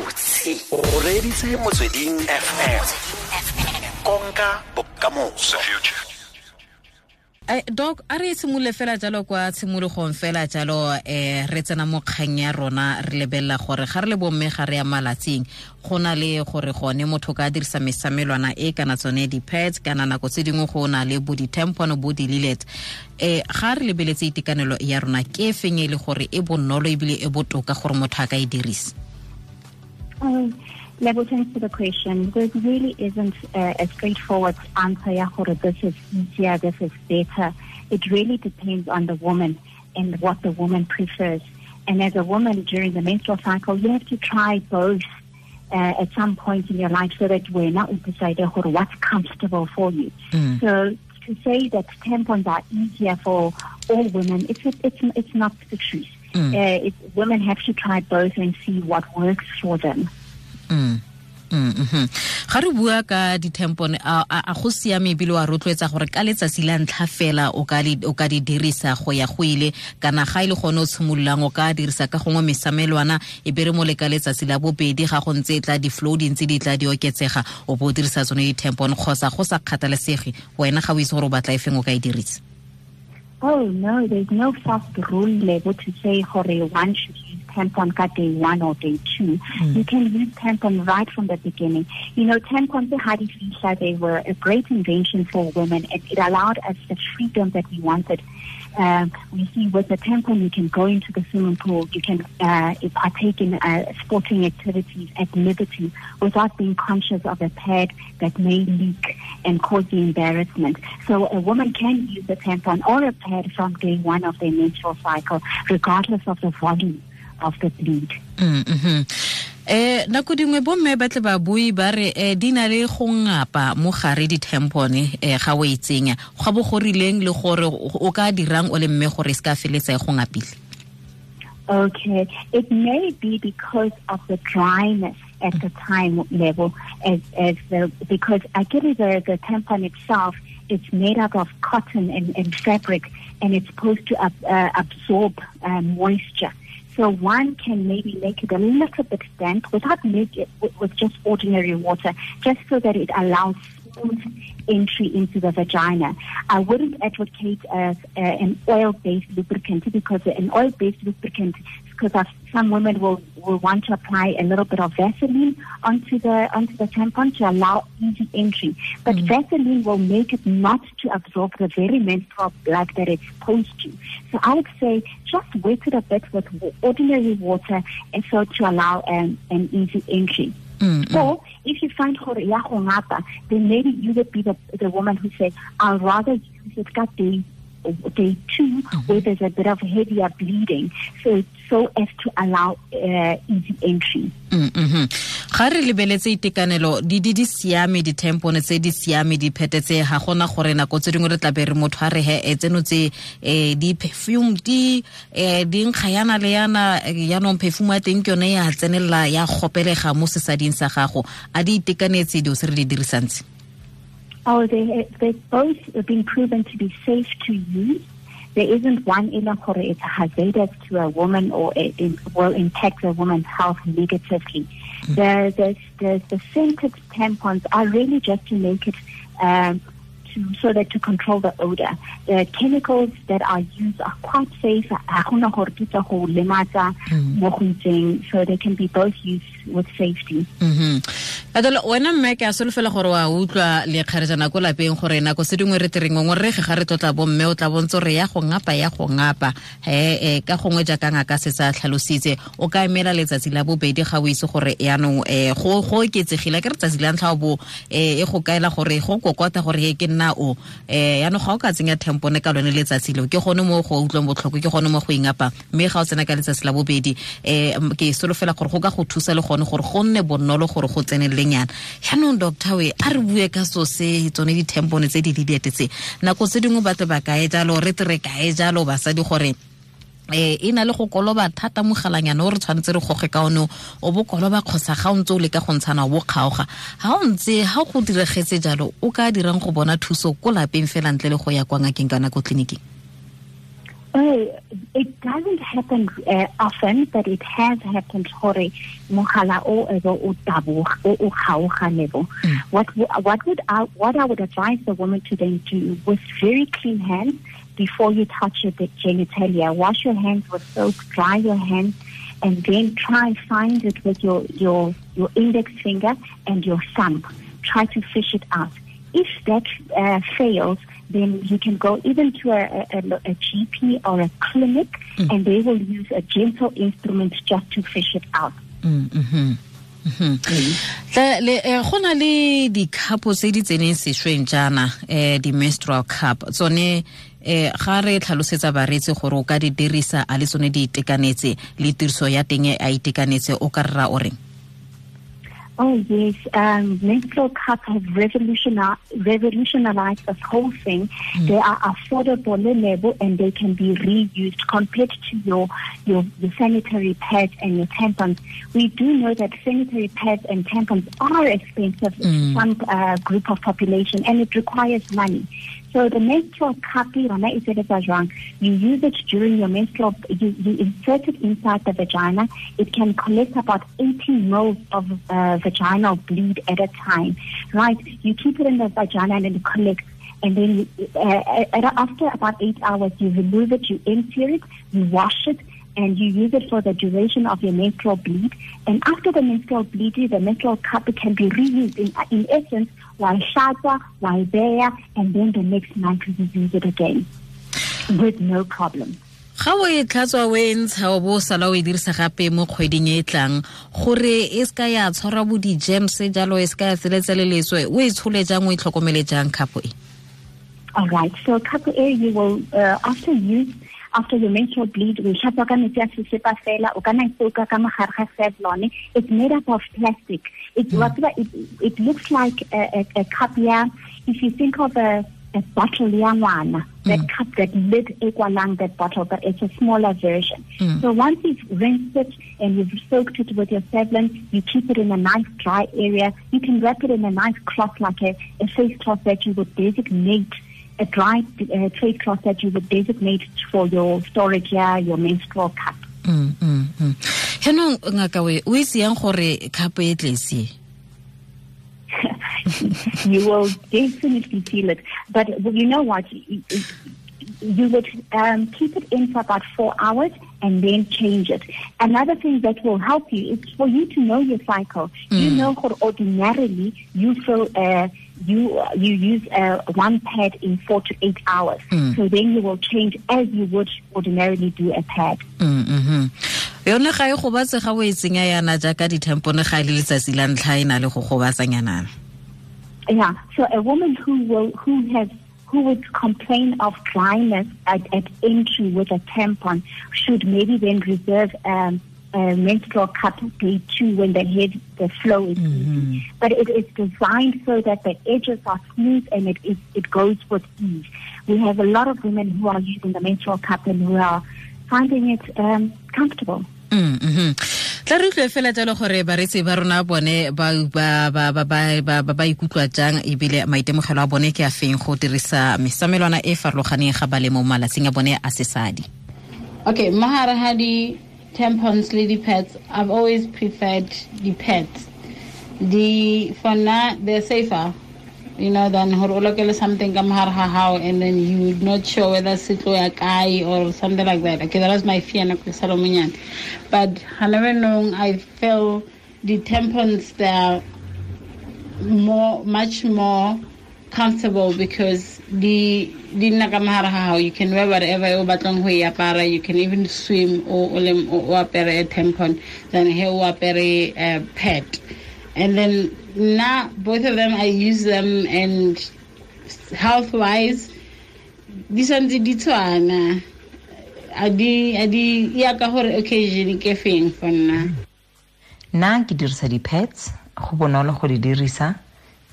gabotse o reditse motsweding fm konka bokamoso. Doc a re simolole fela jalo kwa tshimologong fela jalo um re tsena mo kgang ya rona re lebelela gore ga re le bomme ga re ya malatsing go na le gore gone motho ka dirisa mesamelwana e kana tsone di-pets kana nako tse dingwe go na le bo di-tempono bo di-lilet um ga re lebeletse itekanelo ya rona ke e feng e le gore e bonolo ebile e botoka gore motho a ka e dirisa Um, Lebo, thanks for the question. There really isn't a, a straightforward answer. Yeah, this is easier, this is better. It really depends on the woman and what the woman prefers. And as a woman during the menstrual cycle, you have to try both uh, at some point in your life so that we're not deciding what's comfortable for you. Mm. So to say that tampons are easier for all women, it's it's it's not the truth. Mm. Uh, it, women have to try both and see what works for them. Mm. Mm, mhm. ga re bua ka ditempone a go siame ebile wa rotloetsa gore ka letsatsi la ntlha fela o ka di- o ka di dirisa go ya go ile kana ga e le gone o tshimololang o ka dirisa ka gongwe mesamelwana e be re mo le ka letsatsi la bobedi ga go ntse e tla di-flow di ntse di tla di oketsega o bo o dirisa tsone ditempone kgotsa go sa kgathalesege wena ga o itse gore o batla e feng o ka e dirisa Oh no, there's no fast rule Lebo to say hore one should tampon ka day one or day two. You can use tampon right from the beginning. You know, tampons Hadi Fisha, they were a great invention for women and it allowed us the freedom that we wanted. Um, we see with the tampon, you can go into the swimming pool, you can uh, partake in uh, sporting activities at liberty without being conscious of a pad that may leak and cause the embarrassment. So a woman can use a tampon or a pad from day one of their menstrual cycle, regardless of the volume of the bleed. Mm, mhm. eh nako dingwe bomme ba tle ba re eh di na le go ngapa mo gare eh ga o e tsenya go bo go rileng le gore o ka dirang o le mme gore e se ka feletsa e go ngapile Okay, it may be because of the dryness at the time level, as as the because I get it the the tampon itself it's made up of cotton and, and fabric, and it's supposed to ab, uh, absorb uh, moisture. So one can maybe make it a little bit damp without make it with, with just ordinary water, just so that it allows smooth entry into the vagina. I wouldn't advocate uh, uh, an oil-based lubricant because an oil-based lubricant, because some women will, will want to apply a little bit of Vaseline onto the onto the tampon to allow easy entry. But Vaseline will make it not to absorb the very menstrual blood that it's supposed to. So I would say just wet it a bit with ordinary water, and so to allow um, an easy entry. Mm, Or if you find gore ya then maybe you would be the, the woman who says, I'd rather use it ka day, day 2 where there's a bit of heavier bleeding, so so as to allow uh, easy entry. Mm, mhm. ga re lebeletse itekanelo di di di siame dithempone tse di siame diphete tse ga gona gore nako tse dingwe re tlabe re motho a re he e tseno tse um di-perfume di um di yana le yana yanong yaanong perfume ya teng ke yone ya tsenelela ya gopelega mo sesading sa gago a di itekanetse dio se re di dirisang tse Oh, they, they've both been proven to be safe to use. There isn't one in it's hazardous to a woman or it, will impact a woman's health negatively. The, the, the, the scented tampons are really just to make it um, to, so that to control the odor. The chemicals that are used are quite safe. Ha gona gore di tla go lematsa mo go itseng, So they can be both used with safety. mhm adolo wena mme ke a solofela gore wa utlwa lekgarejana ko lapeng gore nako se dingwe re tereng ngwe re ge ga re tlotla bo mme o tla bontse gore ya go ngapa ya go ngapa eh, ka gongwe jaaka ngaka se sa tlhalositse o ka emela letsatsi la bobedi ga o itse gore yaanong um go oketsegile ke re tsatsi la ntlha bo um e go kaela gore go kokota gore ke nna o. Um yaanong ga o ka tsenya tempone ka lone letsatsi leo. Ke gone mo go utlwang botlhoko ke gone mo go ingapa mme ga o tsena ka letsatsi la bobedi um ke solofela gore go ka go thusa le gone gore go nne bonolo gore go tsenelelenyana yaanong doctor we a re bue ka so se tsone ditempone tse di didiete tse nako tse dingwe batle ba kae jalo re tere kae jalo basadi gore eh e na le go koloba thata o re tshwanetse re goge ka one o bo koloba kgosa ga o ntse o go ntshana bo kgaoga. Ga o ntse ga go diregetse jalo o ka dirang go bona thuso ko lapeng fela ntle le go ya kwa ngakeng kana ko tleliniking? Oh, it doesn't happen uh, often, but it has happened hore mohala o evo o taboga o o Lebo. What what would I, what I would advise the woman to then do with very clean hands before you touch your genitalia. Wash your hands with soap, dry your hands, and then try and find it with your your your index finger and your thumb. Try to fish it out. If that uh, fails, then you can go even to a, a, a GP or a clinic, and they will use a gentle instrument just to fish it out. Tle- le- eh, go na le di-cupo tse di tseneng sešweng jaana um di-menstrual cup tsone um ga re tlhalosetsa bareetsi gore o ka di dirisa a le tsone di itekanetse le tiriso ya teng a itekanetse o ka rra Oh yes, um, menstrual cups have revolutionized, revolutionized this whole thing. They are affordable Lebo and they can be reused compared to your, your your sanitary pads and your tampons. We do know that sanitary pads and tampons are expensive to some uh, group of population and it requires money. So the menstrual cup. You use it during your menstrual, you, you insert it inside the vagina. It can collect about 18 ml of uh, vaginal bleed at a time, right? You keep it in the vagina and it collects. And then uh, uh, after about eight hours, you remove it, you empty it, you wash it, and you use it for the duration of your menstrual bleed. And after the menstrual bleed, the menstrual cup can be reused in, in essence while shata, while there, and then the next month you use it again with no problem. ga o e tlhatswa o e ntsha o bo sala o e dirisa gape mo kgweding e e tlang gore e se ka ya tshwara bo di-gems jalo e se ka ya seletseleletswe o e tshole jang o e tlhokomele jang kgapo e All right. So couple air you will uh, after use after you make your menstrual bleed we hlatswa ka metsi a sesepa fela o kana soka ka mogare ga Savlon it's made up of plastic. It hmm. what it, it looks like a, a, a cup yeah. If you think of a a bottle ya ngwana that hmm. cup that lid e kwalang that bottle but it's a smaller version. Hmm. So once you've rinsed it and you've soaked it with your Savlon you keep it in a nice dry area. You can wrap it in a nice cloth like a, a face cloth that you would designate a dry uh, trade cloth that you would designate for your storage yeah, your menstrual cup. Mm, mm, mm. jaanong ngaka we o itse yang gore kgapo e tlesie you will definitely feel it. But you know what? You, would um, keep it in for about four hours and then change it. Another thing that will help you is for you to know your cycle. You know how ordinarily you feel uh, you you use uh, one pad in four to eight hours. So then you will change as you would ordinarily do a pad. Mm, mhm. yone ga e gobatse ga o e tsenya yana jaaka dithempone ga le letsatsi la ntlha e na le go gobatsanyanana Yeah. So a woman who will who has who would complain of dryness at, at entry with a tampon should maybe then reserve um, uh, menstrual cup day two when the head the flow is mm -hmm. But it is designed so that the edges are smooth and it is it goes with ease. We have a lot of women who are using the menstrual cup and who are finding it um, comfortable. Mm -hmm. tla re utlwe fela jalo gore ba rona bone ba ikutlwa jang ebile maitemogelo a bone ke a feng go dirisa mesamelwana e farologaneng ga ba le mo malatsing a bone a sesadi okay mahare tampons, lady pads. I've always preferred the pads. The for now they're safer, you know, than horolokele something how and then you not sure whether sitlo ya kai or something like that. Okay, that was my fear na. But never known I feel the tampons they're more much more comfortable because di nna ka the ga how you can wear whatever o batlang go e apara you can even swim o o apere a tampon then he o apere a pad and then now both of them I use them and health wise di santse di tshwana a di a di ya ka gore occasion ke feng for nna. Nna ke dirisa di-pads go bonolo go di dirisa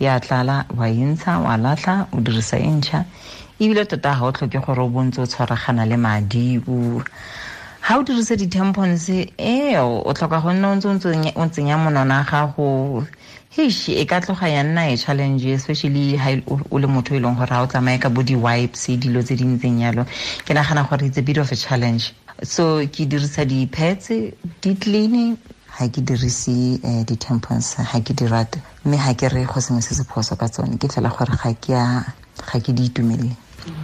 ya tlala wa intsha wa latlha o dirisa e ntšha. Ebile tota ga o tlhoke gore o bontse o tshwaragana le madi o ga o dirisa di-tampons ee o tlhoka go nna o ntse o tsenya monona gago. Hish e ka tloga ya nna e challenge especially ha o le motho e leng gore ga o tsamaye ka bo di-wipes dilo tse di ntseng yalo ke nagana gore it's a bit of a challenge. So ke dirisa di-pets di clean ga ke dirise um di-tampons ga ke di rate. Mme ga ke re go sengwe se se phoso ka tsone ke fela gore ga ke di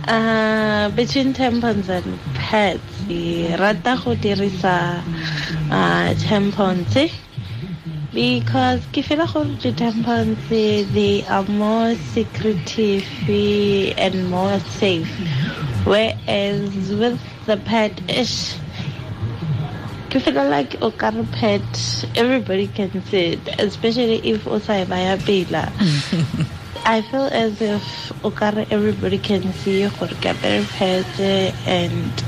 Uh, between tampons and pads, rata go dirisa uh, tampons. Because ke feel gore the tampons they are more secretive and more safe. Whereas with the pad ish ke feel like o pad everybody can see it especially if o sa baya pela. I feel as if okare everybody can see gore ke apere pets and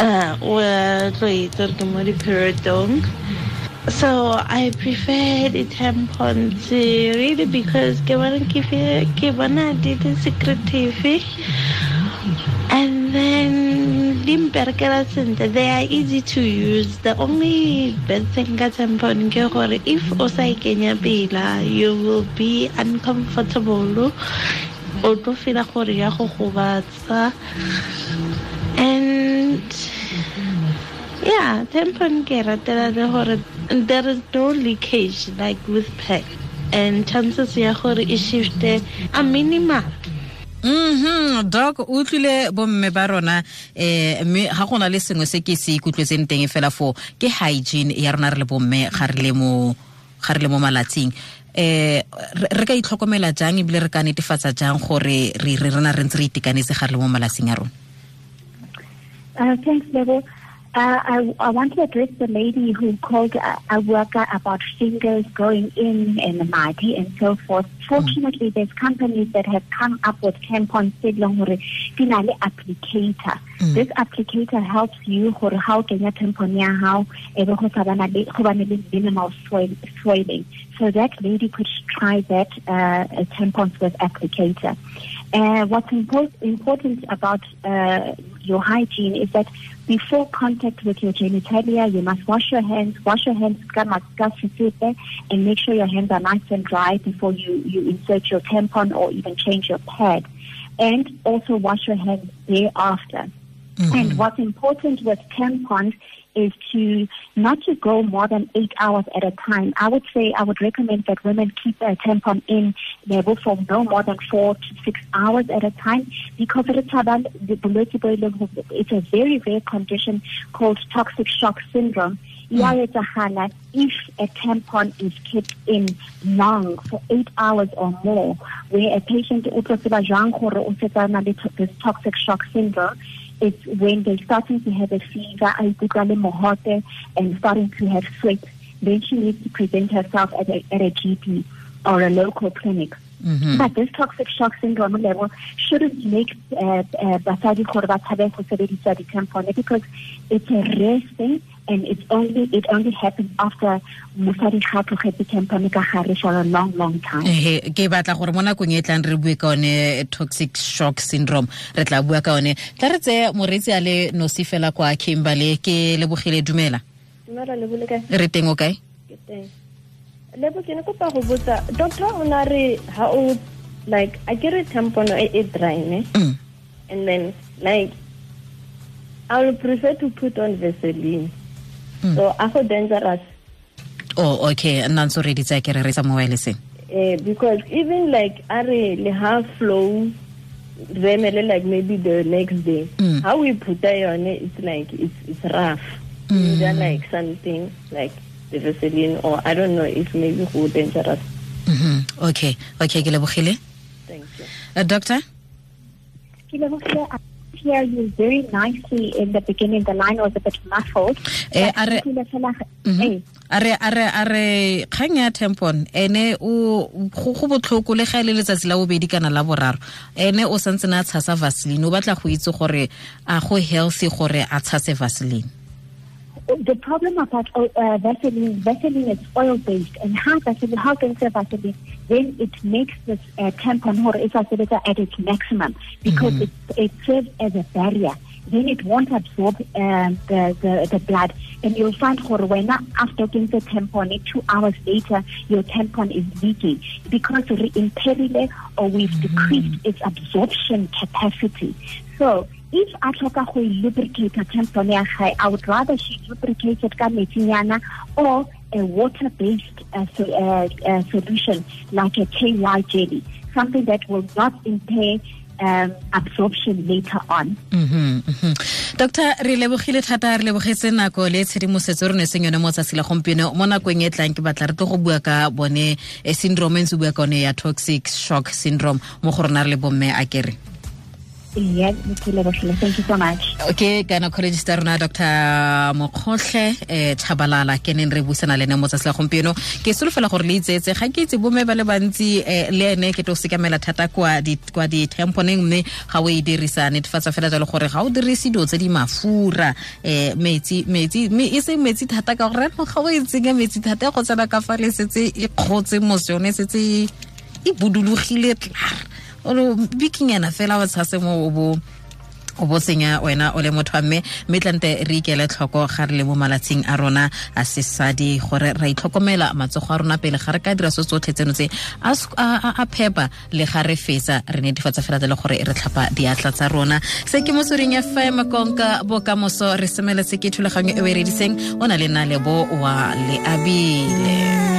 uh well ke mo di-periodong so I prefer the tampons really because ke bona ke bona di le secretive. And then limperekela sentle they are easy to use. The only bad thing ka tampon ke gore if o sa e kenya pela you will be uncomfortable. O tlo fela gore ya go gobatsa. And yeah tampon ke ratela le gore there is no leakage like with pack. And chances ya gore e shifte a minimal mhm doc o utlwile bomme ba rona eh mme ga gona le sengwe se ke se ikutlwetseng teng fela fo ke hygiene ya rona re le bomme ga re le mo ga re le mo malatsing. Eh re ka itlhokomela jang ebile re ka netefatsa jang gore re re rena re ntse re itekanetse ga re le mo malatsing a rona? Uh, thanks, Lebo. Uh, I, I want to address the lady who called a, a worker about fingers going in and the mighty and so forth. Fortunately, mm. there's companies that have come up with tampon finale applicator. Mm. This applicator helps you for how can your tampon how minimal swelling. So that lady could try that uh, tampons with applicator. Uh, what's impo- important about uh, your hygiene is that before contact with your genitalia, you must wash your hands, wash your hands, and make sure your hands are nice and dry before you, you insert your tampon or even change your pad. And also wash your hands thereafter. Mm-hmm. And what's important with tampons is to not to go more than eight hours at a time. I would say I would recommend that women keep a tampon in Lebo for no more than four to six hours at a time because it's a very rare condition called toxic shock syndrome. Mm. if a tampon is kept in long for eight hours or more, where a patient this toxic shock syndrome, it's when they're starting to have a fever, and starting to have sweat. Then she needs to present herself at a, at a GP or a local clinic. Mm-hmm. But this toxic shock syndrome Lebo shouldn't make uh, uh, basadi gore ba tshabe go sebedisa di-tampone because it's a rare thing and it's only it only happens after mosadi ga tlogetse tampone ka gare for a long long time. Ehe ke batla gore mo nakong e tlang re bue ka one toxic shock syndrome. Re tla bua ka one tla re tse moreetsi a le nosi fela kwa kimberley. Ke lebogile dumela. Dumela le bole kae? Re teng o kae? Ke teng. Lebo ke ne kopa go botsa doctor o na re ha o like a ke re tampono e e dry ne mm. and then like I would prefer to put on Vaseline mm. so a go dangerous oh okay nna ntse re ditsa ke re re sa mobile seng eh because even like are le half flow remele like maybe the next day mm. how we put it on it's like it's it's rough mm. is like something like the Vaseline or I don't know if maybe who dangerous. Mm -hmm. Okay, okay, ke lebogile. Thank you. Uh, doctor? Ke lebogile. Hear you very nicely in the beginning. The line was a bit muffled. Eh, are, are are are kgang ya tampon ene o go botlhoko le ga ile letsatsi la bobedi kana la boraro. Ene o santse na tshasa vaseline. O batla go itse gore a go healthy gore a tshase vaseline the problem about uh, Vaseline, Vaseline is oil based, and how Vaseline, how can say Vaseline, then it makes this uh, tampon or it's at its maximum because mm -hmm. it, it serves as a barrier then it won't absorb um, the, the, the blood. And you'll find when after getting the tampon, two hours later, your tampon is leaking because we're impaired or we've decreased its absorption capacity. So if a tlhoka go lubricate a tampon ya gae, I would rather she lubricate ka metsinyana or a water-based uh, so, uh, uh, solution like a KY jelly, something that will not impair um, absorption later on. Mhm, mhm. doctor re lebogile thata re lebogetse nako le tshedimosetso re ne seng yone mo tsatsi la gompieno mo nakong e tlang ke batla re tlo go bua ka bone eh, syndrome e ntse bua ka one ya toxic shock syndrome mo go rona re le bomme a kere Yes, thank you so much. ke gynecologist ya rona dr Mokgohloe um Tshabalala ke neng re busana le ene mo tsatsi la gompieno. Ke solofela gore le itsetse. Ga ke itse bomme ba le bantsi um le ene ke tlo sekamela thata kwa di- kwa di-tamponeng mme ga o e dirisa netefatsa fela jalo gore ga o dirise dilo tse di mafura um metsi mme e seng metsi thata ka gore ga o e tsenya metsi thata go tsena ka fa le setse e kgotse mos yone setse e- budulogile tlar olo bikinyana fela wa tshase mo o bo o bo tsenya wena o le motho wa mme. Mme tlante re ikele tlhoko ga re le mo malatsing a rona a sesadi gore ra itlhokomela matsogo a rona pele ga re ka dira so tsotlhe tseno tse. A phepa le ga re fetsa re netefatsa fela le gore re tlhapa diatla tsa rona. Se ke motsweding fm konka bokamoso re semeletse ke thulaganyo e o e rediseng. O na le nna lebo wa le abile